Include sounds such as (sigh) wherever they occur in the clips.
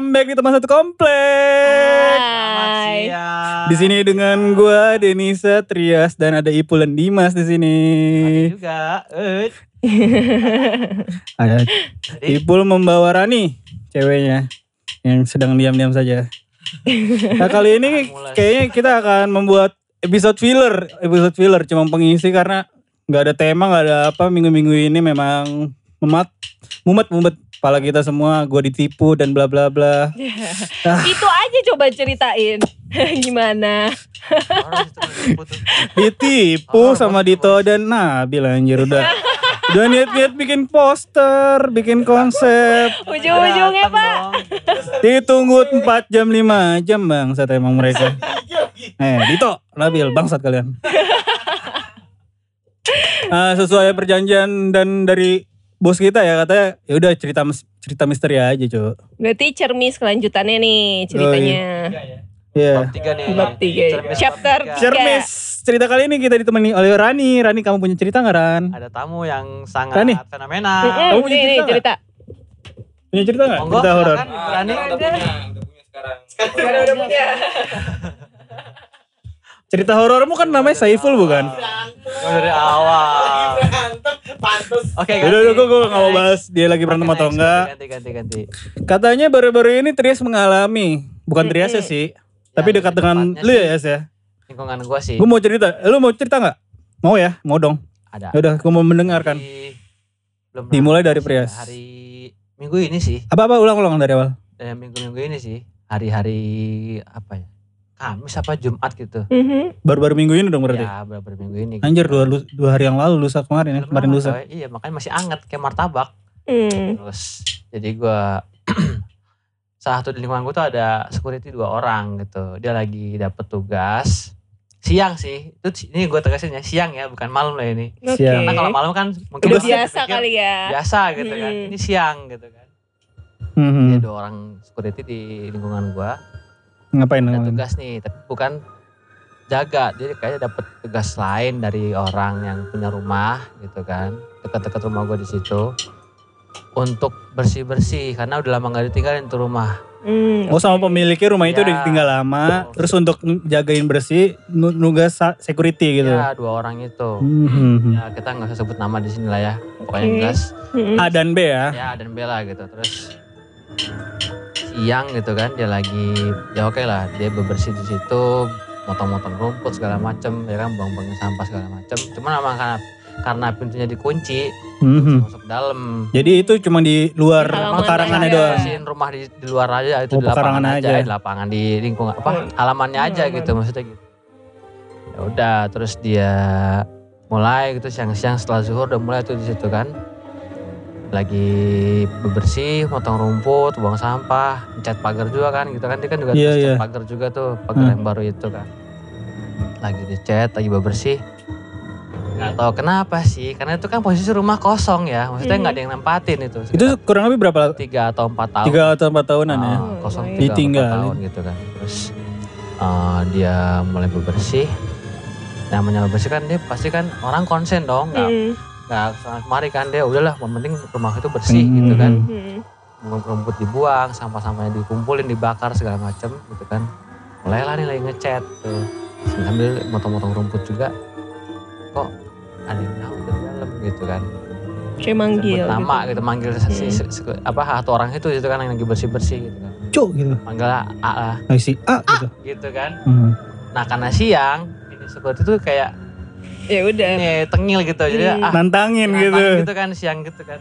welcome back di teman satu komplek. Hai. Di sini dengan gua Denisa, Trias dan ada Ipul dan Dimas di sini. Ada juga. Eh, (laughs) Ada Ipul membawa Rani, ceweknya yang sedang diam-diam saja. Nah kali ini kayaknya kita akan membuat episode filler, episode filler cuma pengisi karena nggak ada tema, nggak ada apa minggu-minggu ini memang memat, mumet mumet kepala kita semua, gua ditipu dan bla bla bla. Ah. (laughs) Itu aja coba ceritain. (laughs) Gimana? (laughs) Ditipu Oh, sama bos, Dito dan Nabil anjir udah. Udah niat-niat bikin poster, bikin konsep. Ujung-ujungnya Pak. Ditunggu 4 jam 5 jam bang saat emang mereka. Eh Dito, Nabil, bangsat kalian. Ah, sesuai perjanjian dan dari bos kita ya katanya ya udah cerita cerita misteri aja coba. Berarti cermis kelanjutannya nih ceritanya. Iya. Bab tiga nih. Bab tiga. Cermis bab Chapter tiga. Cermis. Cerita kali ini kita ditemani oleh Rani. Rani kamu punya cerita nggak Ran? Ada tamu yang sangat Rani. fenomenal. Mm-mm, Kamu punya nih, nih, cerita nggak? cerita. Punya cerita nggak? Monggo, Cerita horor. silakan, Ibu Rani. Cerita horormu kan namanya Saiful bukan? Oh, dari awal. Oke, Udah udah gue gue nggak mau bahas dia lagi berantem atau enggak. Ganti, ganti, ganti. Katanya baru-baru ini Trias mengalami, bukan Trias ya sih, tapi Ya, dekat dengan lu ya ya. Lingkungan gua sih. Gue mau cerita, lu mau cerita nggak? Mau ya, mau dong. Ada. Ya udah, gue mau mendengarkan. Di- belum Dimulai dari sih, Prias. Hari minggu ini sih. Apa apa ulang-ulang dari awal. Dan minggu-minggu ini sih. Hari-hari apa ya? Kamis apa Jumat gitu. Mhm. Baru-baru minggu ini dong berarti. Ya, beberapa minggu ini. Anjir gitu. dua, lu- dua hari yang lalu lusa kemarin ya, kemarin lusa. coy. Iya, makanya masih anget kayak martabak. Hmm. Terus jadi gua (clears throat) salah satu di lingkungan gue tuh ada security dua orang gitu. Dia lagi dapet tugas siang sih. Itu ini gue tegasin ya siang ya, bukan malam lah ini. Oke. Siang. Karena kalau malam kan mungkin Udah biasa kali ya. Biasa gitu kan. Hmm. Ini siang gitu kan. Mhm. Dia dua orang security di lingkungan gua. Ngapain? Ada ngapain? tugas nih, tapi bukan jaga. Dia kayaknya dapet tugas lain dari orang yang punya rumah gitu kan. Dekat-dekat rumah gua di situ. Untuk bersih-bersih karena udah lama gak ditinggalin tuh rumah. Hmm. Oh sama pemiliknya rumah itu Ya. udah ditinggal lama, terus untuk jagain bersih, nu- nugas security gitu. Ya dua orang itu. Mhm. Ya kita nggak usah sebut nama di sini lah ya. Pokoknya Oke. jelas Mhm. A dan B ya. ya dan Bella gitu. Terus siang gitu kan dia lagi ya oke lah dia bebersih di situ motong-motong rumput segala macem ya kan buang-buang sampah segala macem cuman emang karena karena pintunya dikunci Mhm. masuk dalam Jadi itu cuma di luar Di halaman pekarangannya aja. doang. bersihin rumah di, di luar aja itu Oh, di lapangan pekarangan aja. aja. di lapangan di lingkungan apa halamannya aja Halaman. gitu maksudnya gitu ya udah terus dia mulai gitu siang-siang setelah zuhur udah mulai tuh di situ kan lagi bebersih motong rumput buang sampah ngecat pagar juga kan gitu kan dia kan juga Iya, terus cat iya. pagar juga tuh pagar Hmm. yang baru itu kan lagi dicat lagi bebersih nggak tahu kenapa sih karena itu kan posisi rumah kosong ya maksudnya Hmm. nggak ada yang nempatin itu Itu kurang lebih berapa? tiga atau empat tahun Tiga atau empat tahunan ya. Ah, Oh, kosong tiga empat tahun gitu kan terus uh, dia mulai bebersih namanya bebersih kan dia pasti kan orang konsen dong nggak Mhm. Nggak sana kemari kan dia udahlah yang penting rumah itu bersih Hmm. gitu kan Mhm. rumput dibuang sampah-sampahnya dikumpulin dibakar segala macem gitu kan mulailah nih lagi ngecat tuh sambil motong-motong rumput juga kok ada yang nyaut dari dalam gitu kan Kayak manggil. sebut nama gitu, manggil si, Hmm. si- si- apa satu orang itu gitu kan yang lagi bersih bersih gitu kan Cuk gitu. manggil A lah Nah, si A gitu. gitu kan Mhm. nah karena siang ini seperti itu kayak Ya udah. ini tengil gitu jadi Hmm. ah Nantangin nantangin gitu. gitu kan siang gitu kan.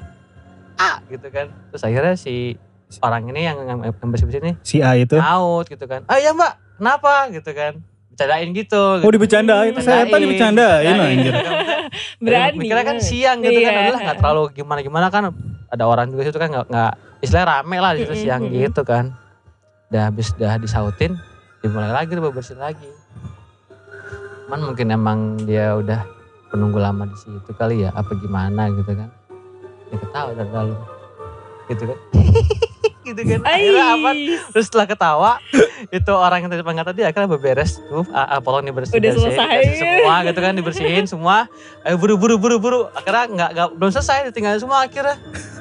Ah gitu kan. Terus akhirnya si orang ini yang yang, yang bersih bersih ini Si A itu. nyaut gitu kan. Ah ya mbak. Kenapa? Gitu kan. Bercandain gitu Oh dibecandain. Saya tadi dibecandain anjir. (laughs) Berani. mikirnya kan siang gitu kan. Iya. adalah nggak terlalu gimana gimana kan. Ada orang juga situ kan nggak nggak istilahnya rame lah di situ siang gitu kan. Udah habis udah disautin dimulai lagi tuh bersih lagi cuman mungkin emang dia udah penunggu lama di situ kali ya apa gimana gitu kan. Dia ketawa dari dalam. Gitu kan. (laughs) Gitu kan. Akhirnya apa? Terus setelah ketawa itu orang yang tadi panggil tadi akhirnya beberes tuh ah, ah, tolong dibersihin. Udah bersihin, selesai. semua gitu kan dibersihin semua. Ayo buru buru buru buru akhirnya nggak nggak belum selesai ditinggal semua akhirnya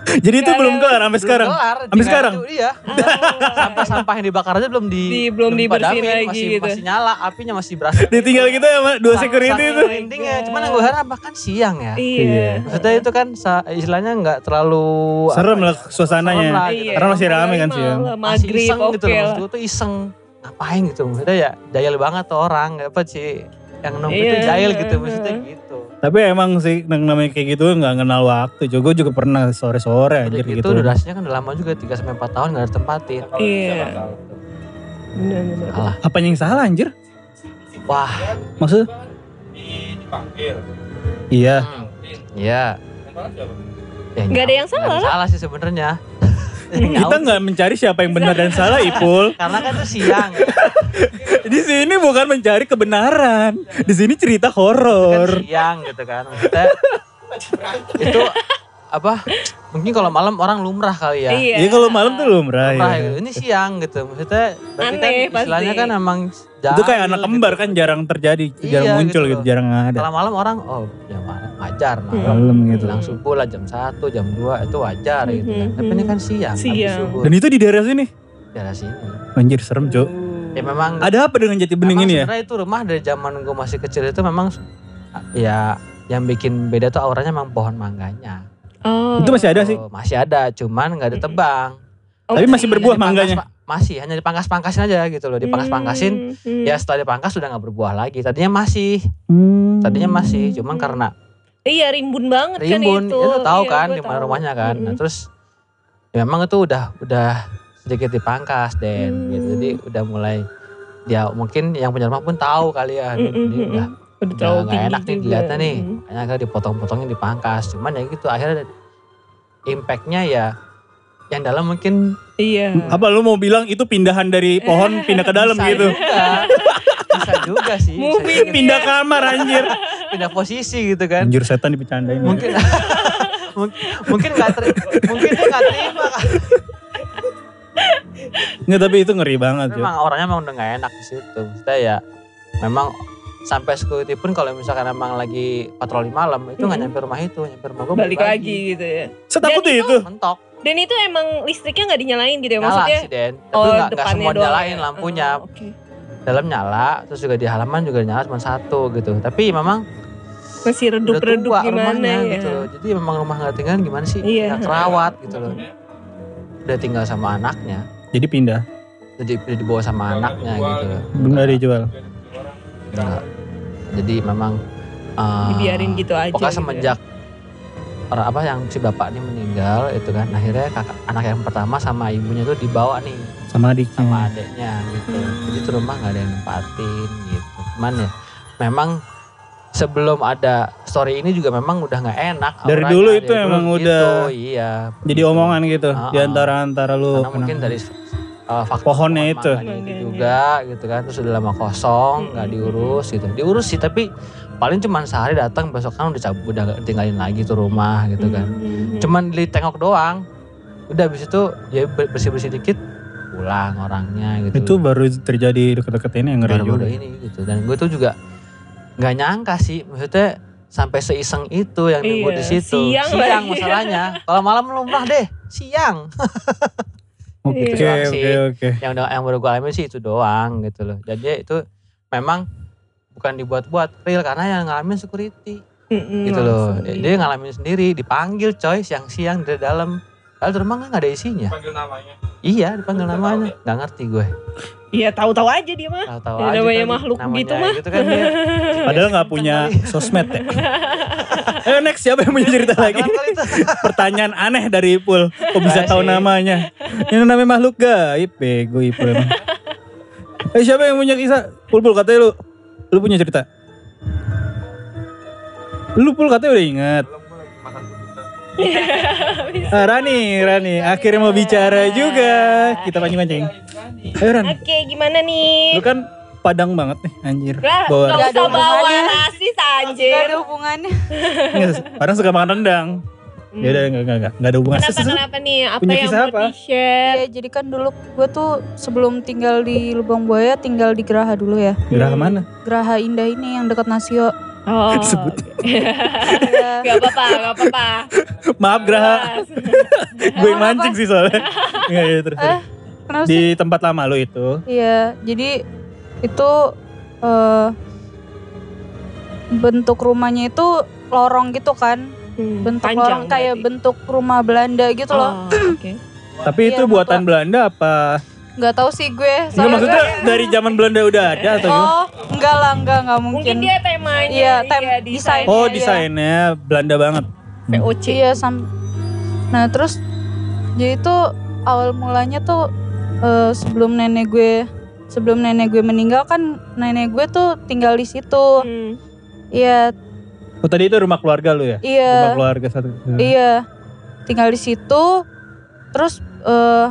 (laughs) Jadi itu Nggak belum ada- kelar sampai sekarang. Sampai sekarang? itu, iya. (laughs) Sampai sampah yang dibakar aja belum di, Di- belum dibersihin lagi masih, gitu. Masih nyala, apinya masih berasa. Ditinggal gitu sama dua security itu. merindingnya. Cuman yang gue harap bahkan siang ya. Iya. Iya. Maksudnya itu kan istilahnya nggak terlalu Serem apa lah ya, suasananya. serem lah, Iya. gitu. Karena masih rame kan sih, Malam, Masih iseng gitu loh. gue tuh iseng. Ngapain gitu. Maksudnya ya jahil banget tuh orang. Apa sih. Yang nunggu itu Iya. jahil gitu. Maksudnya gitu. Tapi emang sih yang namanya kayak gitu nggak kenal waktu. Juga juga pernah sore-sore anjir gitu gitu. durasinya kan udah lama juga 3 sampai 4 tahun gak ada tempatin. Iya. Benar-benar. Salah. Apanya yang salah anjir? Wah. Maksud? Iya. hmm, Iya. Ya, Nggak ada yang nggak salah Salah sih sebenarnya. Kita nggak mencari siapa yang benar dan salah, Ipul. Karena kan itu siang. (laughs) Di sini bukan mencari kebenaran. Di sini cerita kan horor. siang gitu kan. Maksudnya itu apa? Mungkin kalau malam orang lumrah kali ya. Iya. Iya kalau malam tuh lumrah Lumrah ya. gitu. Ini siang gitu. Maksudnya berarti Aneh, kan istilahnya pasti. kan emang Itu kayak jahil anak kembar gitu. kan jarang terjadi, jarang Iya, muncul gitu gitu, jarang ada. Kalau malam orang oh ya malam wajar malam. Malam gitu. Bilang subuh lah jam 1, jam 2 itu wajar gitu kan. Mhm, Tapi ini kan siang, habis Siang. subuh. Dan itu di daerah sini. daerah sini. Anjir serem, Cok. Ya memang Ada apa dengan jati bening ini ya? itu rumah dari zaman gue masih kecil itu memang ya yang bikin beda tuh auranya memang pohon mangganya. Oh. Itu masih ada sih. Oh, masih ada, cuman nggak ditebang. Oh, Tapi masih berbuah dipangkas, mangganya. Masih, hanya dipangkas-pangkasin aja gitu loh, dipangkas-pangkasin. Hmm, hmm. Ya setelah dipangkas sudah nggak berbuah lagi. Tadinya masih, Hmm. tadinya masih, cuman karena Iya rimbun banget rimbun, kan itu. itu tahu Iya, kan di mana rumahnya kan. Nah, Mm-mm. terus ya memang itu udah udah sedikit dipangkas den Hmm. gitu. Jadi udah mulai dia mungkin yang punya rumah pun tahu kali ya. Mm-mm, ini mm-mm. udah Udah udah tinggi enak nih dilihatnya nih. Hmm. Makanya kan dipotong-potongnya dipangkas. Cuman ya gitu akhirnya impactnya ya yang dalam mungkin Iya. Apa lu mau bilang itu pindahan dari pohon pindah ke dalam bisa gitu? Juga. bisa juga sih. bisa Moving juga. Pindah kamar anjir. Pindah posisi gitu kan. Anjir setan dipecandain. Mungkin (laughs) mungkin mungkin nggak ter, mungkin dia nggak terima kan. Nggak tapi itu ngeri banget. Memang orangnya memang udah nggak enak di situ. Maksudnya ya memang sampai security pun kalau misalkan emang lagi patroli malam itu nggak Hmm. nyampe rumah itu, nyampe rumah gue Balik lagi gitu ya. Setakut Dan itu. Mentok. Dan itu emang listriknya nggak dinyalain gitu ya Nyala maksudnya? sih Den. Tapi Oh nggak depannya semua doang nyalain ya? lampunya. Oh, Oke. Dalam nyala, terus juga di halaman juga nyala cuma satu gitu. Tapi memang Masih udah redup-redup gimana rumahnya ya? gitu loh. Jadi memang rumah nggak tinggal gimana sih? Iya. Nggak terawat gitu loh. Udah tinggal sama anaknya. Jadi pindah. Jadi udah dibawa sama anaknya gitu loh. Belum dijual. Nggak. Jadi memang uh, Dibiarin gitu aja. Pokoknya gitu ya. semenjak orang apa yang si bapak ini meninggal itu kan akhirnya kakak anak yang pertama sama ibunya tuh dibawa nih Sama adiknya. sama adiknya gitu. Hmm. Jadi tuh rumah nggak ada yang nempatin gitu. Cuman ya memang sebelum ada story ini juga memang udah nggak enak. Dari auranya. dulu Dari itu emang gitu, udah iya. Jadi omongan gitu Ah, di antara-antara lu. Karena mungkin dari uh, faktor Pohonnya pohon itu. mangganya itu Mangganya. juga gitu kan terus udah lama kosong nggak Mm-mm. diurus gitu diurus sih tapi paling cuma sehari datang besok kan udah cabut udah tinggalin lagi tuh rumah gitu kan Hmm. cuman ditengok doang udah habis itu ya bersih bersih dikit pulang orangnya gitu. Itu baru terjadi deket-deket ini yang ngeri juga. baru-baru ini gitu. Dan gue tuh juga nggak nyangka sih maksudnya sampai seiseng itu yang dibuat di situ. siang lagi. masalahnya. Kalau malam lumrah deh siang. (laughs) Oke Iya. oke oke. Yang udah- yang baru gue alami sih itu doang gitu loh. Jadi itu memang bukan dibuat-buat real karena yang ngalamin security. Mm-mm, gitu loh. langsung, dia ngalamin sendiri dipanggil coy siang-siang dari dalam Rumah kan nggak ada isinya. Panggil namanya. Iya dipanggil namanya. Nggak ngerti gue. Iya tahu-tahu aja dia mah. Tahu-tahu Ya, aja namanya kali. makhluk Namanya gitu mah. Gitu kan dia. (laughs) Padahal nggak punya sosmed ya. Ayo (laughs) next siapa yang punya cerita lagi? (laughs) Pertanyaan aneh dari Ipul. Kok bisa tahu namanya? Yang namanya makhluk gaib. Bego Ipul emang. Eh siapa yang punya kisah? Pul Pul katanya lu. Lu punya cerita? Lu Pul katanya udah inget. Ah, Rani, Rani. Akhirnya mau bicara juga. Kita pancing-pancing. Ayo Ran. Oke, gimana nih? Lu kan padang banget nih anjir. Lah, Bawa usah ada bawa hubungannya. rasis Gak anjir. ada hubungannya. Padang suka makan rendang. Ya udah enggak enggak enggak. Enggak ada hubungan. Kenapa kenapa nih? Apa Punya yang kisah mau apa? di-share? Iya, jadi kan dulu gue tuh sebelum tinggal di Lubang Buaya tinggal di Geraha dulu ya. Gerah mana? Geraha Indah ini yang dekat Nasio. Oh. (laughs) Sebut. (laughs) Iya. gak apa-apa, gak apa-apa. Maaf Graha, gue yang mancing sih soalnya. (laughs) Nggak, ya, terus, Eh, kenapa sih? Di tempat lama lo itu. Iya, jadi itu eh bentuk rumahnya itu lorong gitu kan. Hmm, Bentuk panjang lorong kayak berarti. bentuk rumah Belanda gitu loh. Oh, oke. Tapi Iya, itu buatan. Belanda apa? Nggak tahu sih gue. Enggak soalnya maksudnya gue- dari zaman Belanda udah ada atau gimana? Oh, enggak lah, enggak, enggak mungkin. Mungkin dia temanya. Iya, tem- desain. Oh iya. desainnya Belanda banget. VOC. Iya, sam Nah, terus jadi itu awal mulanya tuh eh, sebelum nenek gue sebelum nenek gue meninggal kan nenek gue tuh tinggal di situ. Hmm. Iya, Oh tadi itu rumah keluarga lu ya? Rumah iya. keluarga satu. Iya. Tinggal di situ. Terus eh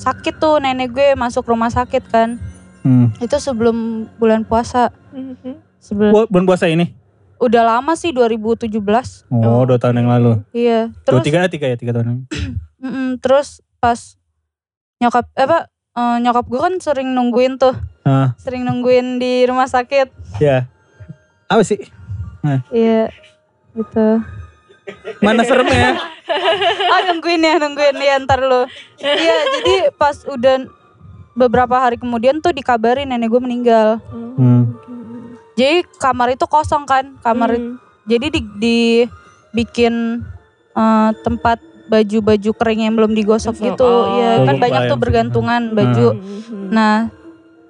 sakit tuh nenek gue masuk rumah sakit kan. Hmm. Itu sebelum bulan puasa. Mhm. Sebelum Bu- Bulan puasa ini? udah lama sih 2017. Oh, dua tahun yang lalu. Iya. Dua Terus tiga tiga ya tiga tahun. (clears throat) mm-mm, terus pas nyokap eh, apa eh, nyokap gue kan sering nungguin tuh. Ah. Sering nungguin di rumah sakit. Ya. Apa sih? Iya. Gitu. Mana seremnya? (laughs) Ah nungguin ya nungguin ya ntar lu. Iya jadi pas udah beberapa hari kemudian tuh dikabarin nenek gue meninggal. Hmm. Jadi kamar itu kosong kan, kamar Hmm. jadi di, dibikin eh, tempat baju-baju kering yang belum digosok Gosok, gitu. oh. Iya kan banyak tuh sih. bergantungan baju. Mhm. Nah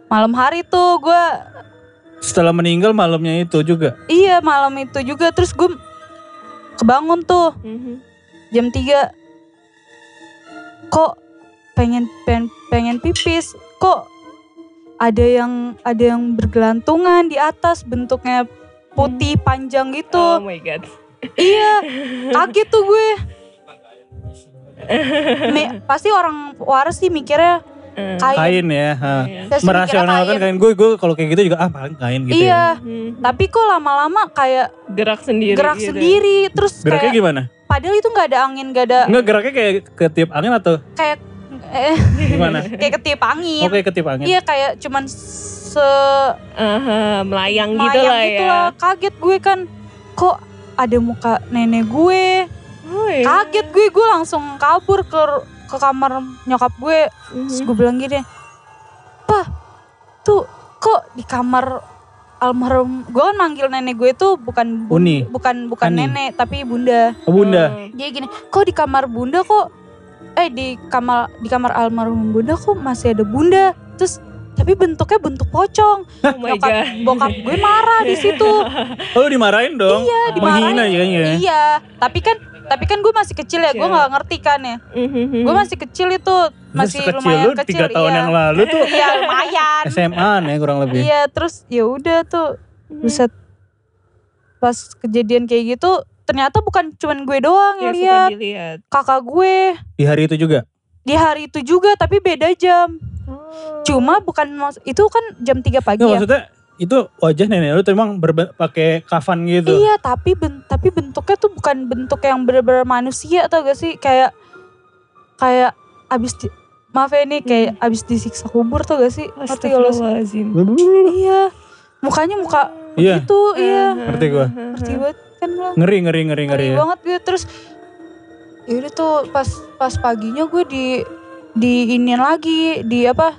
malam hari tuh gue Setelah meninggal malamnya itu juga. iya malam itu juga terus gue kebangun tuh. Mhm. jam 3 kok pengen pengen pengen pipis? Kok ada yang ada yang bergelantungan di atas bentuknya putih panjang Oh gitu my god. (laughs) iya kaget tuh gue. (laughs) Mi- pasti orang waras sih mikirnya Eh, kain, Kain ya. ha. sih Merasionalkan kain gue gue kalau kayak gitu juga ah paling kain gitu ya. iya Mhm. tapi kok lama-lama kayak Gerak sendiri. gerak gitu. sendiri terus Geraknya kayak gimana? padahal itu nggak ada angin nggak ada Enggak geraknya kayak ketiup angin atau kayak eh, gimana? (laughs) kayak ketiup angin Oke ketiup angin. iya kayak cuman se Aha, melayang gitu Mayang lah gitu ya. lah. Kaget gue kan. Kok ada muka nenek gue. Oh, iya. Kaget gue. Gue langsung kabur ke ke kamar nyokap gue. Terus Mhm. gue bilang gini. Pak, tuh kok di kamar almarhum. Gue kan manggil nenek gue tuh bukan bu- Uni. bukan bukan Ani. nenek tapi bunda. Oh, bunda. Oh. Dia gini, kok di kamar bunda kok eh di kamar di kamar almarhum bunda kok masih ada bunda. Terus tapi bentuknya bentuk pocong. (laughs) Oh my Nyokap god. bokap gue marah di situ. Oh lu dimarahin dong. Iya, dimarahin. Menghina ya ya. Iya, tapi kan tapi kan gue masih kecil ya, gue Kecil. nggak ngerti kan ya. Mhm. Gue masih kecil itu, masih kecil lumayan lu kecil. tiga tahun iya. yang lalu tuh Iya lumayan. SMA nih kurang lebih. Iya, terus ya udah tuh, buset. Pas kejadian kayak gitu, ternyata bukan cuman gue doang Ya, yang lihat, kakak gue Di hari itu juga. di hari itu juga, tapi beda jam. Oh. Cuma bukan itu kan jam 3 pagi Nggak, ya. maksudnya itu wajah nenek lu tuh emang pakai kafan gitu. Iya, tapi ben- tapi bentuknya tuh bukan bentuk yang bener-bener manusia atau gak sih? Kayak kayak abis di, maaf ya ini kayak abis disiksa kubur tuh gak sih? Ngerti gak lo? Astagfirullahaladzim. Iya. Mukanya muka Iya. gitu, iya. Ngerti gua. Ngerti banget kan lo. Ngeri ngeri ngeri ngeri. Ngeri ya. banget gitu terus Yaudah tuh pas pas paginya gue di di iniin lagi di apa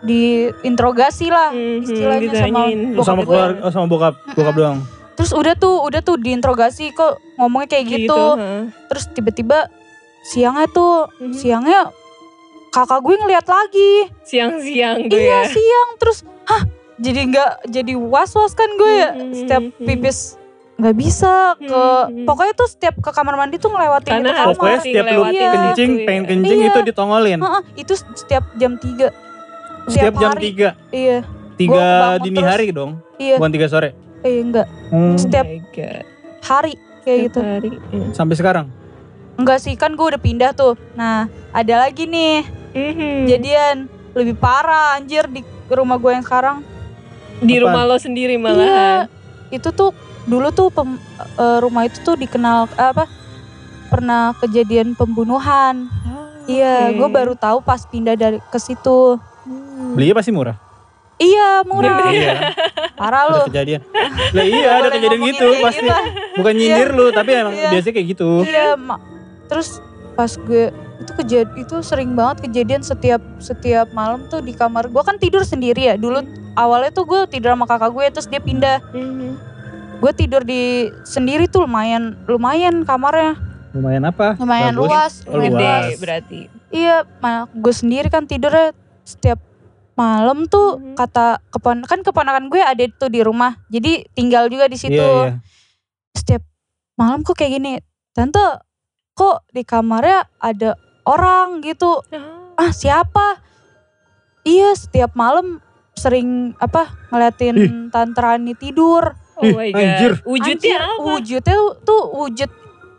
di interogasi lah Mhm, istilahnya sama bokap sama gue. keluarga oh, sama bokap bokap doang. terus udah tuh udah tuh diinterogasi kok ngomongnya kayak gitu, ha. terus tiba-tiba siangnya tuh Mhm. siangnya kakak gue ngeliat lagi Siang-siang tuh iya ya. siang terus hah jadi nggak jadi was was kan gue ya Mhm, setiap mhm. pipis nggak bisa ke Mhm. pokoknya tuh setiap ke kamar mandi tuh ngelewatin Karena itu kamar Pokoknya setiap lu Iya. kencing, itu ya. pengen kencing Iya. itu ditongolin. Heeh, itu setiap jam 3 Setiap jam hari. 3. iya 3 bangun dini terus. hari dong. iya Bukan 3 sore. eh enggak Hmm, Setiap- Oh hari kayak Setiap gitu hari. Iya. sampai sekarang. enggak sih kan gue udah pindah tuh nah ada lagi nih Mhm. jadian lebih parah anjir di rumah gue yang sekarang di Apaan? rumah lo sendiri Iya, malahan. itu tuh dulu tuh pem- eh, rumah itu tuh dikenal apa pernah kejadian pembunuhan. Oh, Iya, oke. gue baru tahu pas pindah dari ke situ. Hmm. Belinya pasti murah. Iya murah. Iya. (laughs) Parah lu. Ada kejadian. Lah iya ada kejadian gitu pasti. gitu. Bukan nyindir lu tapi emang Iya. biasanya kayak gitu. Iya, mak. Terus pas gue itu kejadian itu sering banget kejadian setiap setiap malam tuh di kamar gue kan tidur sendiri ya dulu awalnya tuh gue tidur sama kakak gue terus dia pindah Mhm. gue tidur di sendiri tuh lumayan lumayan kamarnya Lumayan apa? lumayan Bagus. luas Oh, lumayan Gede luas. berarti. iya gue sendiri kan tidurnya setiap malam tuh Mhm. kata kepon kan keponakan gue ada tuh di rumah jadi tinggal juga di situ Iya, iya. setiap malam kok kayak gini tante kok di kamarnya ada orang gitu Ah. ah siapa iya setiap malam sering apa ngeliatin tante Rani tidur Oh Ih, my god. anjir. Wujudnya Anjir, apa? wujudnya tuh wujud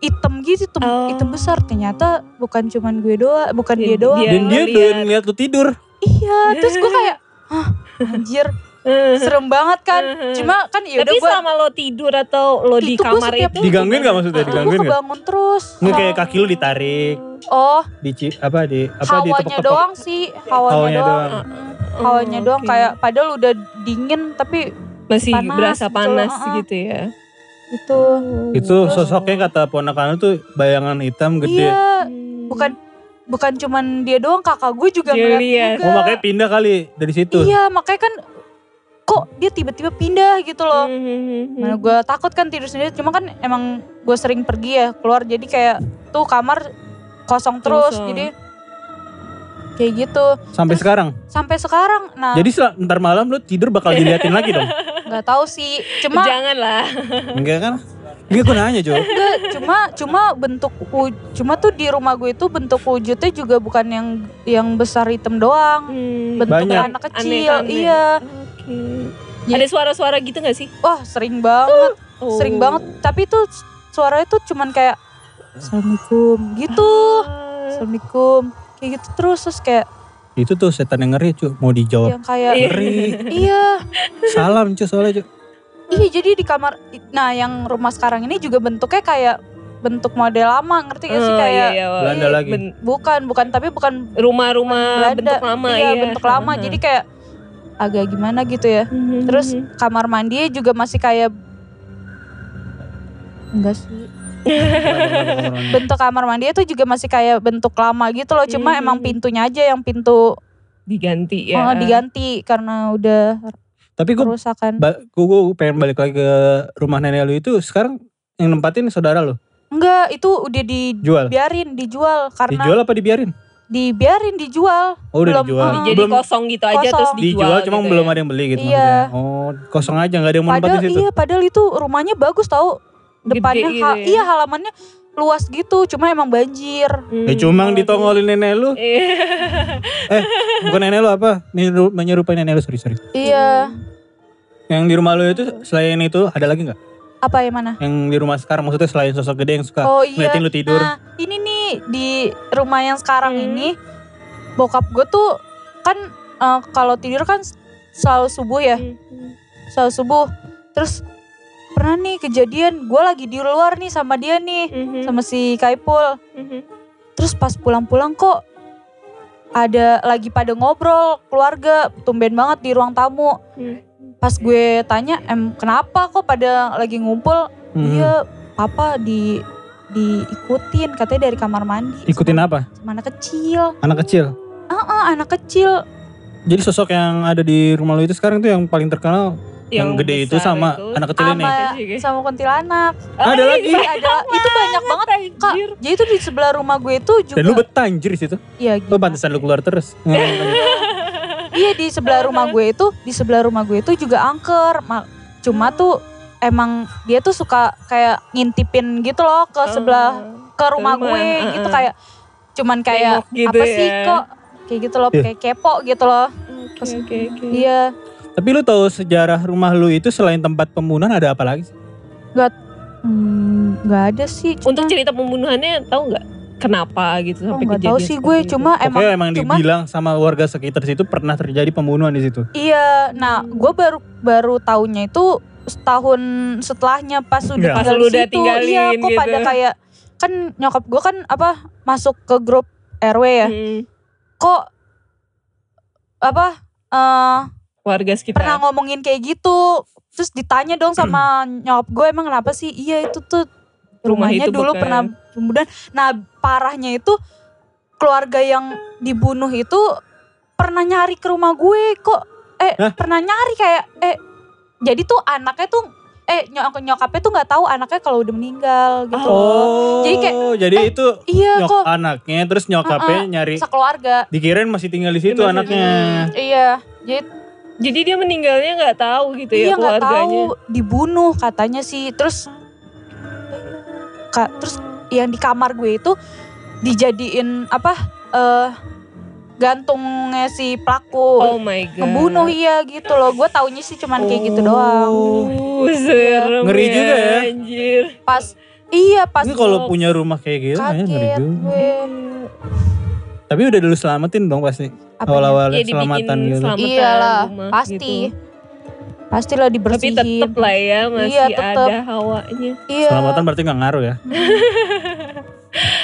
hitam gitu hitam, Oh. hitam besar ternyata bukan cuman gue doang bukan Dia- dia, doang dia- Dan dia ngeliat. doyan ngeliat lu tidur. Iya terus gue kayak hah anjir (laughs) serem banget kan (laughs) cuma kan ya udah Tapi gue selama lo tidur atau lo di Itu kamar setiap- itu Digangguin gak maksudnya? gue Digangguin gak? kebangun terus Nggak kayak Sama- kaki lu ditarik, oh di apa di apa di hawanya doang sih hawanya, Hawanya doang, doang. Mm, hawanya doang Oke. kayak padahal udah dingin tapi masih panas berasa gitu, panas uh-uh. gitu ya. itu Itu sosoknya kata ponakan tuh bayangan hitam gede. iya Hmm. bukan bukan cuman dia doang kakak gue juga Dia ngeliat lihat. juga Oh makanya pindah kali dari situ. iya makanya kan kok dia tiba-tiba pindah gitu loh Hmm. Mana gue takut kan tidur sendiri cuma kan emang gue sering pergi ya keluar jadi kayak tuh kamar kosong terus Kosong. jadi kayak gitu Sampai Terus- sekarang. sampai sekarang nah Jadi sel- ntar malam lu tidur bakal diliatin lagi dong. (laughs) nggak tahu sih cuma Janganlah. Enggak kan? Enggak gue nanya Jo. Enggak, cuma cuma bentuk cuma tuh di rumah gue itu bentuk wujudnya juga bukan yang yang besar hitam doang. Hmm. Bentuk Banyak. anak kecil, Aneh-aneh. iya. Oke. Jadi- Ada suara-suara gitu gak sih? Wah, sering banget, Oh. sering banget. Tapi tuh suaranya tuh cuman kayak Assalamualaikum gitu. Ah. Assalamualaikum. Kayak gitu terus terus kayak Itu tuh setan yang ngeri cu. Mau dijawab. yang kayak Iya. Ngeri. iya. Salam cu soalnya cu. Iya, jadi di kamar nah yang rumah sekarang ini juga bentuknya kayak bentuk model lama, ngerti gak sih Oh, kayak iya, iya. Belanda lagi. Ben- bukan bukan tapi bukan rumah-rumah bentuk lama iya, ya. bentuk lama. Jadi kayak agak gimana gitu ya. Mhm. Terus kamar mandi juga masih kayak enggak sih. (laughs) Bentuk kamar mandi itu juga masih kayak bentuk lama gitu loh. Cuma Hmm. emang pintunya aja yang pintu diganti ya. diganti karena udah Tapi gue kerusakan. gue pengen balik lagi ke rumah nenek lu itu sekarang yang nempatin saudara lu Enggak, itu udah dibiarin, jual dijual karena dijual apa dibiarin dibiarin dijual. oh udah Belum, dijual uh, Jadi belum kosong gitu aja Kosong. terus dijual. dijual cuma gitu belum ya. ada yang beli gitu Iya. maksudnya oh kosong aja nggak ada yang mau nempatin Padahal situ iya, padahal itu rumahnya bagus tau. Gede Depannya gitu ha- ya. iya halamannya luas gitu, cuma emang banjir. Hmm. ya cuma Kalau ditongolin nenek lu Iya. (laughs) bukan nenek lu apa Menyeru- menyerupai nenek lu sorry sorry Iya. yang di rumah lu itu selain itu ada lagi nggak Apa yang mana? yang di rumah sekarang maksudnya selain sosok gede yang suka Oh iya. ngeliatin lu tidur Nah, ini nih di rumah yang sekarang Hmm. ini bokap gue tuh kan eh, kalau tidur kan selalu subuh ya, Hmm. selalu subuh. Terus pernah nih kejadian gue lagi di luar nih sama dia nih, Mhm. sama si Kaipul. Mhm. Terus pas pulang-pulang kok ada lagi pada ngobrol keluarga, tumben banget di ruang tamu. Hmm. Pas gue tanya, em kenapa kok pada lagi ngumpul? Hmm. Iya, papa di diikutin katanya dari kamar mandi. ikutin sama, apa sama anak kecil. anak kecil Ah, anak kecil. jadi sosok yang ada di rumah lu itu sekarang tuh yang paling terkenal yang, gede itu sama itu. anak kecil ini Sama kuntilanak. Ada lagi? Ada. Itu banyak banget. Kak, jadi itu di sebelah rumah gue itu juga. dan lu betah anjir di situ Iya, lu gila. pantesan lu keluar terus (laughs) Iya di sebelah rumah gue itu, di sebelah rumah gue itu juga angker. Ma- Cuma tuh emang dia tuh suka kayak ngintipin gitu loh ke sebelah ke rumah gue gitu kayak cuman kayak gitu apa sih ya. kok kayak gitu loh Iya. kayak kepo gitu loh. Oke oke oke. Iya. Tapi lu tahu sejarah rumah lu itu selain tempat pembunuhan ada apa lagi sih? Hmm, nggak ada sih. Cuma, Untuk cerita pembunuhannya tahu nggak kenapa gitu oh, sampai nggak kejadian tahu sih gue. itu? Cuma emang Pokoknya emang cuma dibilang sama warga sekitar situ pernah terjadi pembunuhan di situ. iya. Nah gue baru baru tahunya itu setahun setelahnya pas udah Iya. Pas tinggal lu udah situ. tinggalin Iya, kok gitu. pada kayak kan nyokap gue kan apa masuk ke grup RW ya. Hmm. kok apa eh Warga sekitar. pernah ngomongin kayak gitu. Terus ditanya dong sama (clears throat) nyokap gue emang kenapa sih? Iya itu tuh Rumah rumahnya itu dulu bekas. pernah pembunuhan. Nah parahnya itu keluarga yang dibunuh itu pernah nyari ke rumah gue kok. Eh Hah? pernah nyari kayak eh jadi tuh anaknya tuh eh nyok nyokapnya tuh nggak tahu anaknya kalau udah meninggal gitu. Oh, Jadi kayak, jadi eh, itu Iya nyok kok anaknya terus nyokapnya nyari sekeluarga. dikirain masih tinggal di situ anaknya. Iya. Jadi Jadi dia meninggalnya nggak tahu gitu ya iya nggak keluarganya. tahu dibunuh katanya sih. Terus Kak, terus yang di kamar gue itu dijadiin apa eh gantungnya si pelaku Oh my god. ngebunuh iya gitu loh. Gue taunya sih cuman kayak gitu doang. Oh, serem Ngeri juga ya. Anjir. Pas iya pas Ini kalau punya rumah kayak gitu ya ngeri kaget juga. gue. Tapi udah dulu selamatin dong pasti. Awal-awal Iya dibikin selamatan gitu. selamatan Iyalah, rumah pasti. gitu. Pastilah Tapi dibersihin. tetep lah ya masih Iya, tetep. ada hawanya. Iya. Selamatan berarti gak ngaruh ya. (laughs)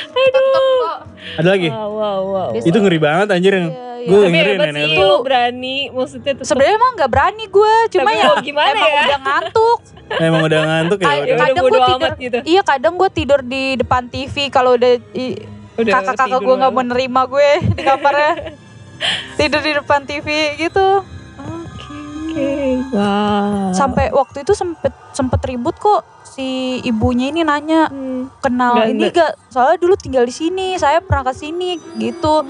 Tetep kok. Ada lagi? Wow, wow, wow. Bisa. Itu ngeri banget anjir yang Iya, iya. gue Tapi ngeri nenek sih lu. berani maksudnya tetep. Sebenarnya emang nggak berani gue, cuma Tapi ya gimana emang ya? udah ngantuk. (laughs) Emang udah ngantuk ya. Ya udah. kadang bodo gua tidur. amat gitu. Iya kadang gue tidur di depan TV kalau udah kakak-kakak gue nggak mau nerima gue di kamarnya. (laughs) tidur di depan TV gitu. Oke, oke. Wow. Sampai waktu itu sempet sempet ribut kok si ibunya ini nanya Hmm. kenal Nggak- ini gak soalnya dulu tinggal di sini saya pernah ke sini gitu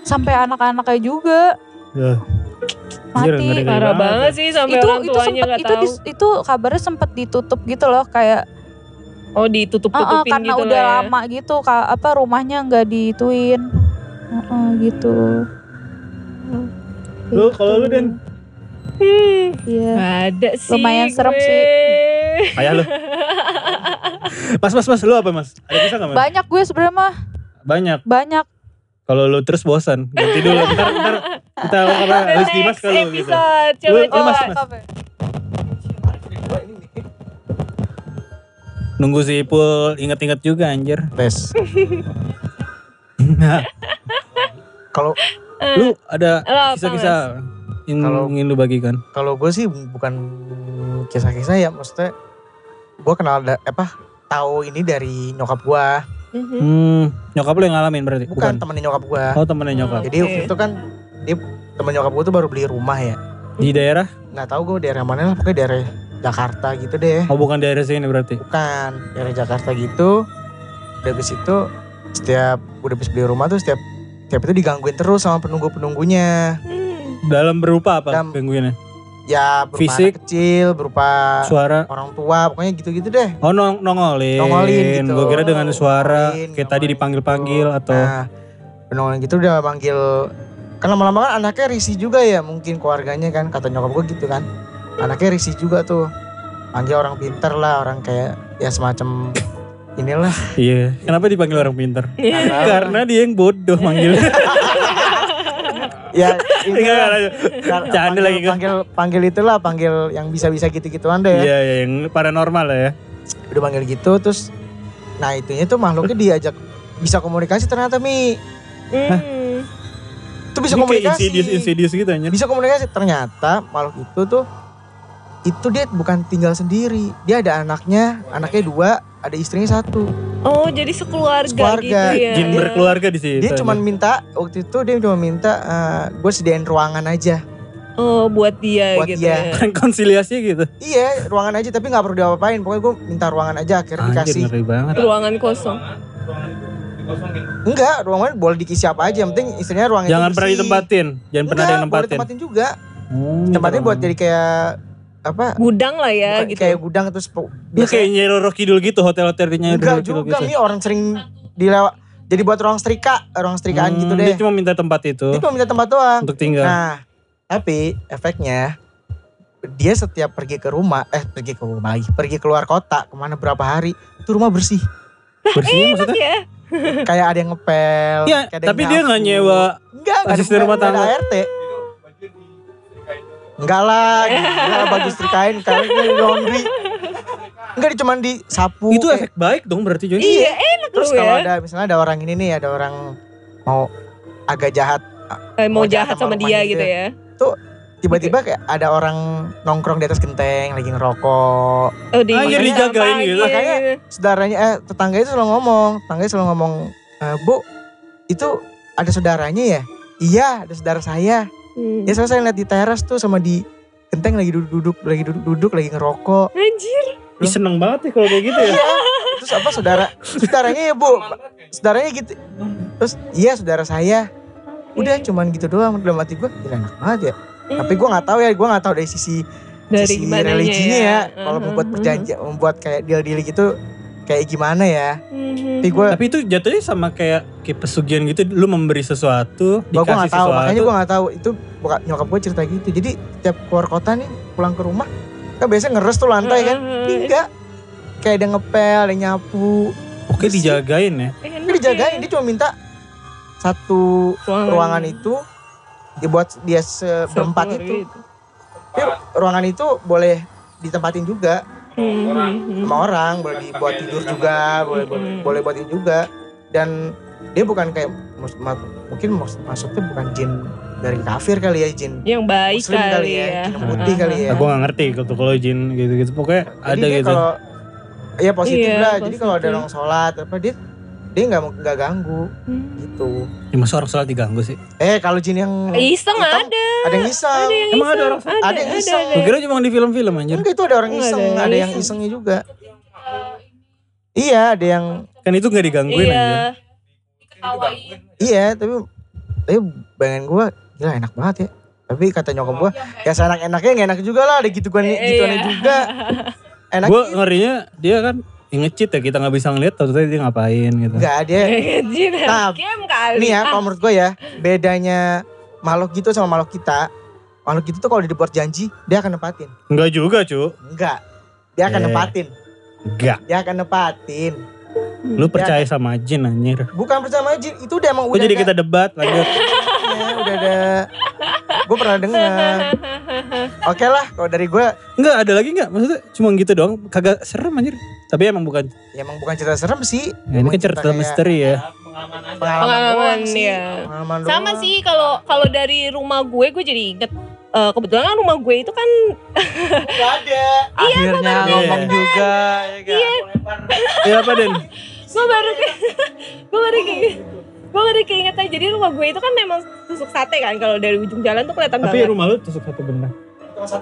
sampai anak-anaknya juga Ya. Anjir, mati ngeri. Parah banget banget sih sampai itu orang itu tuanya sempet nggak itu tahu. dis- itu kabarnya sempet ditutup gitu loh kayak Oh Uh-uh, ditutup-tutupin karena gitu udah lah ya. lama gitu apa rumahnya nggak dituin Uh-uh, gitu Lu kalau lu Dan Hmm, iya ada sih Lumayan serem gue. sih. Ayah lu. Mas mas mas lu apa mas? Ada kisah gak mas? banyak gue sebenarnya mah Banyak. banyak Kalau lu terus bosan, ganti dulu. (laughs) Ntar ntar kita apa harus Dimas kalau gitu. episode, Lu- lu coba-coba. mas, mas. Nunggu si Ipul inget-inget juga anjir. tes (laughs) kalau lu ada kisah-kisah yang Kalau- ingin lu bagikan? kalau gue sih bukan kisah-kisah ya maksudnya gue kenal da- apa tahu ini dari nyokap gue Mhm. Hmm, nyokap lu yang ngalamin berarti? bukan, temennya nyokap gue Oh temennya nyokap. Oh. jadi waktu itu kan dia temen nyokap gue tuh baru beli rumah ya Di daerah? nggak tahu gue daerah mana lah pokoknya daerah Jakarta gitu deh Oh bukan daerah sini berarti? bukan daerah Jakarta gitu udah habis itu setiap udah habis beli rumah tuh setiap setiap itu digangguin terus sama penunggu penunggunya Hmm. Dalam berupa apa Dalam- gangguinnya? ya berupa Fisik? anak kecil berupa Suara? orang tua pokoknya gitu-gitu deh Oh nong nongolin. Nongolin gitu. Gue kira dengan suara Nongolin, kayak tadi nongolin dipanggil-panggil gitu. atau nah penongolin gitu udah manggil kan lama-lama kan anaknya risih juga ya mungkin keluarganya kan kata nyokap gue gitu kan anaknya risih juga tuh manggil orang pinter lah orang kayak ya semacam (laughs) inilah iya. Kenapa dipanggil orang pintar? Nggak tahu. Karena dia yang bodoh manggil. (laughs) ya ini Canda panggil, lagi kan. panggil panggil itulah panggil yang bisa-bisa gitu-gituan deh ya Iya, iya, yang paranormal lah ya. udah panggil gitu terus nah itunya tuh makhluknya diajak bisa komunikasi ternyata mi Hmm. itu bisa Ini komunikasi insidious insidious gitu anjir. bisa komunikasi ternyata makhluk itu tuh itu dia bukan tinggal sendiri dia ada anaknya anaknya dua ada istrinya satu Oh jadi sekeluarga, Sekeluarga. gitu ya. Jin berkeluarga di situ. dia cuma minta waktu itu dia cuma minta gue sediain ruangan aja Oh buat dia Buat gitu dia. ya. (laughs) Rekonsiliasi gitu. iya ruangan aja tapi nggak perlu diapa-apain pokoknya gue minta ruangan aja akhirnya Anjir dikasih ngeri banget. Ruangan kosong. enggak ruangan boleh dikisi apa aja yang penting istrinya ruangan Jangan itu pernah ditempatin. Jangan pernah ada yang Enggak, boleh nempatin. tempatin juga Hmm, tempatnya buat jadi kayak apa Gudang lah ya bukan gitu. kayak gudang terus Lu kayak Nyai Roro Kidul gitu hotel-hotel di Roro Kidul juga gitu. mi orang sering dilewat jadi buat ruang setrika ruang setrikaan Hmm, gitu Dia deh cuma minta tempat itu dia cuma minta tempat doang untuk tinggal. Nah, tapi efeknya dia setiap pergi ke rumah, eh pergi ke rumah lagi, pergi keluar kota ke mana berapa hari, itu rumah bersih. Bersihnya maksudnya? ya. Kayak ada yang ngepel. Kayak ada yang tapi dia nggak nyewa Enggak, asisten ada, rumah tangga. ART. Enggak lah, enggak baju setrikain kali ini laundry. Enggak, cuma disapu. itu kayak- efek baik dong berarti Joy. Iya enak Terus kalau ya. ada misalnya ada orang ini nih, ada orang mau agak jahat, Eh, mau mau jahat jahat sama sama dia rumahnya gitu dia. ya. tiba-tiba kayak ada orang nongkrong di atas genteng lagi ngerokok. Oh, di Anjir, dijagain gitu. Makanya saudaranya eh tetangga itu selalu ngomong, tetangga selalu ngomong, "Eh, "Bu, itu ada saudaranya ya?" Iya, ada saudara saya. Hmm. Ya soalnya saya lihat di teras tuh sama di genteng lagi duduk-duduk, lagi duduk-duduk, lagi ngerokok. Anjir. Ih, seneng banget ya kalau kayak gitu ya. Terus apa saudara? Saudaranya ya, Bu. Saudaranya gitu. Terus, "Iya, saudara saya." Udah cuman gitu doang dalam hati gue, gila enak banget ya. Tapi gue nggak tahu ya, gue nggak tahu dari sisi dari sisi gimana religinya ya. Uh-huh. Kalau membuat perjanjian, membuat kayak deal-deal gitu kayak gimana ya. Hmm. Tapi gue Tapi itu jatuhnya sama kayak kayak pesugihan gitu. Lu memberi sesuatu, Gua gua dikasih nggak tahu, sesuatu. makanya gue nggak tahu itu bokap nyokap gue cerita gitu. Jadi tiap keluar kota nih pulang ke rumah kan biasanya ngeres tuh lantai kan. Enggak. Kayak ada ngepel, ada nyapu. Oke dijagain ya. Ini dijagain, ya. dia cuma minta satu ruangan itu dibuat dia Sekeluarga itu. Tapi ruangan itu boleh ditempatin juga Hmm, hmm, hmm. sama orang, boleh dibuat tidur juga, boleh boleh, boleh buat ini juga. Dan dia bukan kayak mungkin maksudnya bukan jin dari kafir kali ya, jin Yang baik muslim kali, kali ya, ya. jin putih kali ya. Nah, gue gak ngerti kalau kalau jin gitu-gitu. Pokoknya Jadi ada gitu. kalau ya positif Iya, lah. Jadi kalau ada positif. orang sholat apa dia dia nggak mau- nggak ganggu Hmm. gitu. Ya, masa orang sholat diganggu sih? Eh kalau jin yang Iseng hitam, ada. ada yang iseng. Ada yang Emang ada orang- Ada, ada yang iseng. ada. Gue kira cuma di film-film anjir. Enggak itu ada orang iseng, ada yang ada yang iseng. isengnya juga. Iya, ada yang Kan itu gak digangguin Iya. anjir. iya, tapi tapi bayangan gua gila enak banget ya. Tapi kata nyokap gua, ya seenak-enaknya nggak enak juga lah, ada gituan gituannya Iya. juga. (laughs) Enak Gue ngerinya dia kan yang ngecit ya kita gak bisa ngeliat tau dia ngapain gitu. enggak dia. (laughs) Nah, game kali. Ini ya kalau menurut gua ya, bedanya makhluk gitu sama makhluk kita. Makhluk gitu tuh kalau dibuat janji, dia akan nepatin. Enggak juga cu. Enggak. Dia akan Eh. nepatin. Enggak. Dia akan nepatin. Lu percaya sama jin anjir. Bukan percaya jin, itu udah emang Kok udah jadi ada- kita debat lanjut. (laughs) Ya, udah ada. Gue pernah dengar. Oke lah, kalau dari gue, Enggak ada lagi enggak? Maksudnya cuma gitu doang. Kagak serem anjir. Tapi emang bukan. ya emang bukan cerita serem sih. Ya, ini kan cerita misteri ya. Pengalaman, Pengalaman, doang sih. ya. Pengalaman Sama sih kalau kalau dari rumah gue gue jadi inget eh, kebetulan kan rumah gue itu kan Gak ada. Akhirnya ngomong juga. ya kan? Ya apa Den? gue baru ke (laughs) gue baru ke gue baru keinget aja jadi rumah gue itu kan memang tusuk sate kan kalau dari ujung jalan tuh kelihatan Tapi banget rumah lu tusuk satu benda.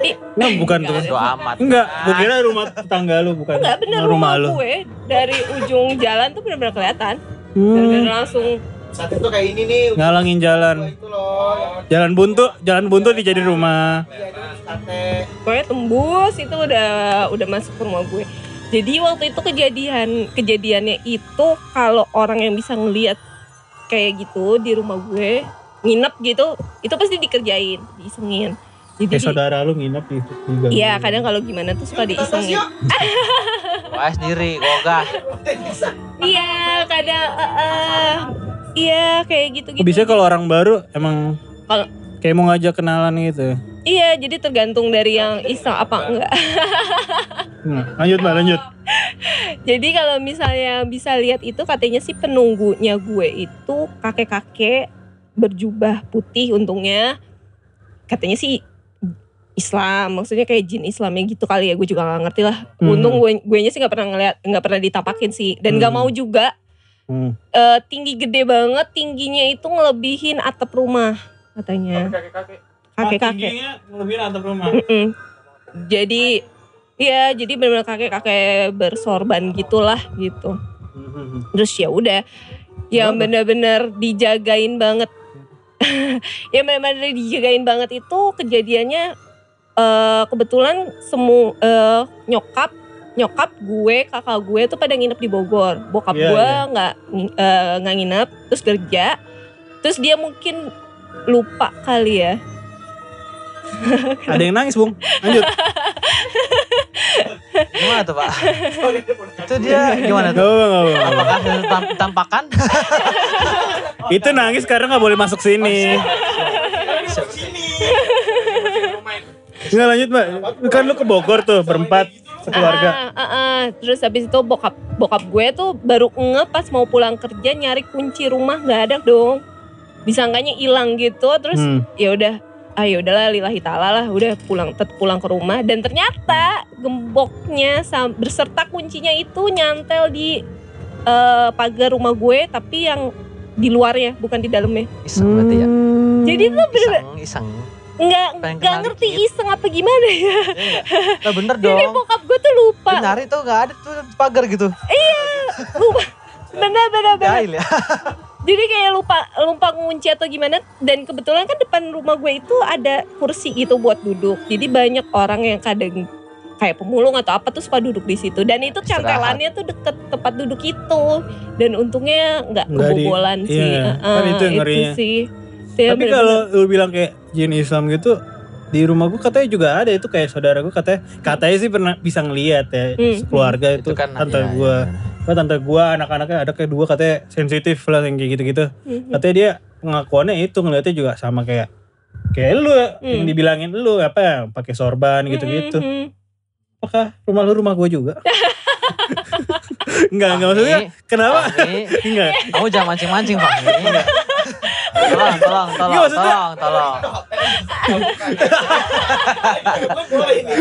Ih, Enggak bukan tuh. Bodo amat. Enggak, gua kira rumah tetangga lu bukan. enggak bener rumah, gue dari ujung jalan tuh benar-benar kelihatan Hmm, benar-benar langsung Saat itu kayak ini nih. ngalangin jalan. Itu loh. Jalan buntu, jalan buntu dijadiin rumah. Iya, pokoknya tembus itu udah udah masuk ke rumah gue jadi waktu itu kejadian kejadiannya itu kalau orang yang bisa ngelihat kayak gitu di rumah gue nginep gitu itu pasti dikerjain diisengin jadi Kayak di- saudara lu nginep di Iya kadang kalau gimana tuh suka diisengin (laughs) Wah sendiri, ogah. Iya kadang eh, eh, Iya kayak gitu-gitu Bisa kalau orang baru emang Kalau- kayak mau ngajak kenalan gitu. Iya jadi tergantung dari yang iseng apa enggak Nah, lanjut mbak, lanjut. (laughs) Jadi kalau misalnya bisa lihat itu katanya sih penunggunya gue itu kakek-kakek berjubah putih untungnya. Katanya sih Islam, maksudnya kayak jin Islamnya gitu kali ya, gue juga gak ngerti lah. Hmm. Untung gue gue sih nggak pernah ngeliat, nggak pernah ditapakin sih, dan nggak Hmm. mau juga Hmm. eh, tinggi gede banget, tingginya itu ngelebihin atap rumah katanya. Kakek-kakek. ngelebihin atap rumah. Mm-mm. Jadi ya jadi benar-benar kakek-kakek bersorban gitulah gitu. Terus ya udah yang benar-benar dijagain banget. (laughs) yang benar-benar dijagain banget itu kejadiannya eh, kebetulan semu eh, nyokap nyokap gue kakak gue tuh pada nginep di Bogor bokap Iya, gue iya. nggak eh, nggak nginep terus kerja terus dia mungkin lupa kali ya (laughs) Ada yang nangis, Bung. Lanjut. (laughs) Gimana tuh pak? Itu dia gimana tuh? Apakah tamp- tampakan? (laughs) Itu nangis karena gak boleh masuk sini. Nggak lanjut mbak. Kan lu ke Bogor tuh berempat sekeluarga. Ah, ah, ah. Terus habis itu bokap bokap gue tuh baru nge pas mau pulang kerja nyari kunci rumah nggak ada dong. Disangkanya hilang gitu terus Hmm. ya udah ah ya udahlah lillahi ta'ala lah udah pulang tet- pulang ke rumah dan ternyata gemboknya sam- berserta kuncinya itu nyantel di eh, pagar rumah gue tapi yang di luarnya bukan di dalamnya Iseng berarti ya. jadi tuh bener Iseng, iseng. Nggak nggak ngerti dikit. iseng apa gimana ya Iya nggak? Lah bener (laughs) jadi dong. bokap gue tuh lupa Dia nyari tuh gak ada tuh pagar gitu. bener bener bener Jahil ya. (laughs) jadi kayak lupa lupa ngunci atau gimana dan kebetulan kan depan rumah gue itu ada kursi gitu buat duduk jadi banyak orang yang kadang kayak pemulung atau apa tuh suka duduk di situ dan itu cantelannya tuh deket tempat duduk itu dan untungnya nggak Nggak di- kebobolan sih iya, Heeh, kan itu yang ngerinya. sih Itu ya Tapi kalau lu bilang kayak jin Islam gitu di rumah gue katanya juga ada itu kayak saudara gue katanya katanya sih pernah bisa ngelihat ya Hmm. keluarga itu, Itu kan tante iya, gue iya. Kan tante gue anak-anaknya ada kayak dua katanya sensitif lah yang kayak gitu-gitu Mhm. katanya dia pengakuannya itu ngeliatnya juga sama kayak kayak lu yang Hmm. dibilangin lu apa ya pakai sorban gitu-gitu Mhm. apakah rumah lu rumah gue juga (laughs) enggak enggak maksudnya kenapa enggak Kamu jangan mancing-mancing Fahmi. Tolong, tolong, tolong, Iya, tolong, tolong.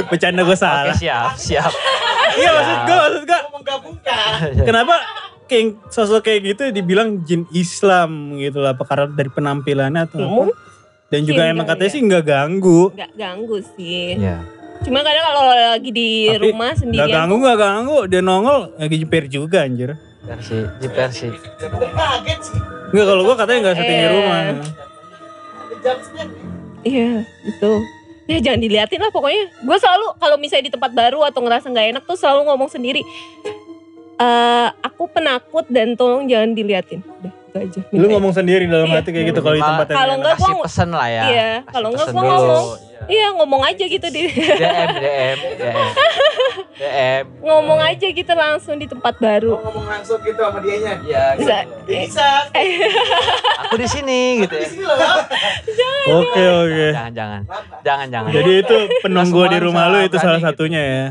bercanda gue Oke salah siap, siap. iya maksud gue maksud gue Iya. kenapa kayak sosok kayak gitu dibilang jin Islam gitu lah apa karena dari penampilannya atau apa Mungkin dan juga emang enggak katanya ya. sih nggak ganggu nggak ganggu sih Iya. cuma kadang kalau lagi di Tapi rumah nggak sendirian ganggu nggak ganggu dia nongol lagi jeper juga anjir Versi, di versi. Enggak kalau gue katanya nggak setinggi Eh. rumah. Iya itu Ya jangan diliatin lah pokoknya. Gue selalu kalau misalnya di tempat baru atau ngerasa nggak enak tuh selalu ngomong sendiri. Eh Aku penakut dan tolong jangan diliatin. Udah itu aja lu ngomong sendiri dalam Iya. hati kayak gitu kalau di tempat yang Kalau enggak gua- pesan lah ya. Iya kalau enggak dulu. ngomong Iya. Iya ngomong aja gitu di DM, DM, DM. DM. Ngomong aja gitu langsung di tempat baru ngomong langsung gitu sama dianya. Iya, gitu. Bisa eh, Bisa. (laughs) Aku di sini gitu ya. Di sini loh. (laughs) oke oke Jangan, jangan. Jangan, jangan. jadi itu penunggu di rumah lu itu salah gitu. satunya ya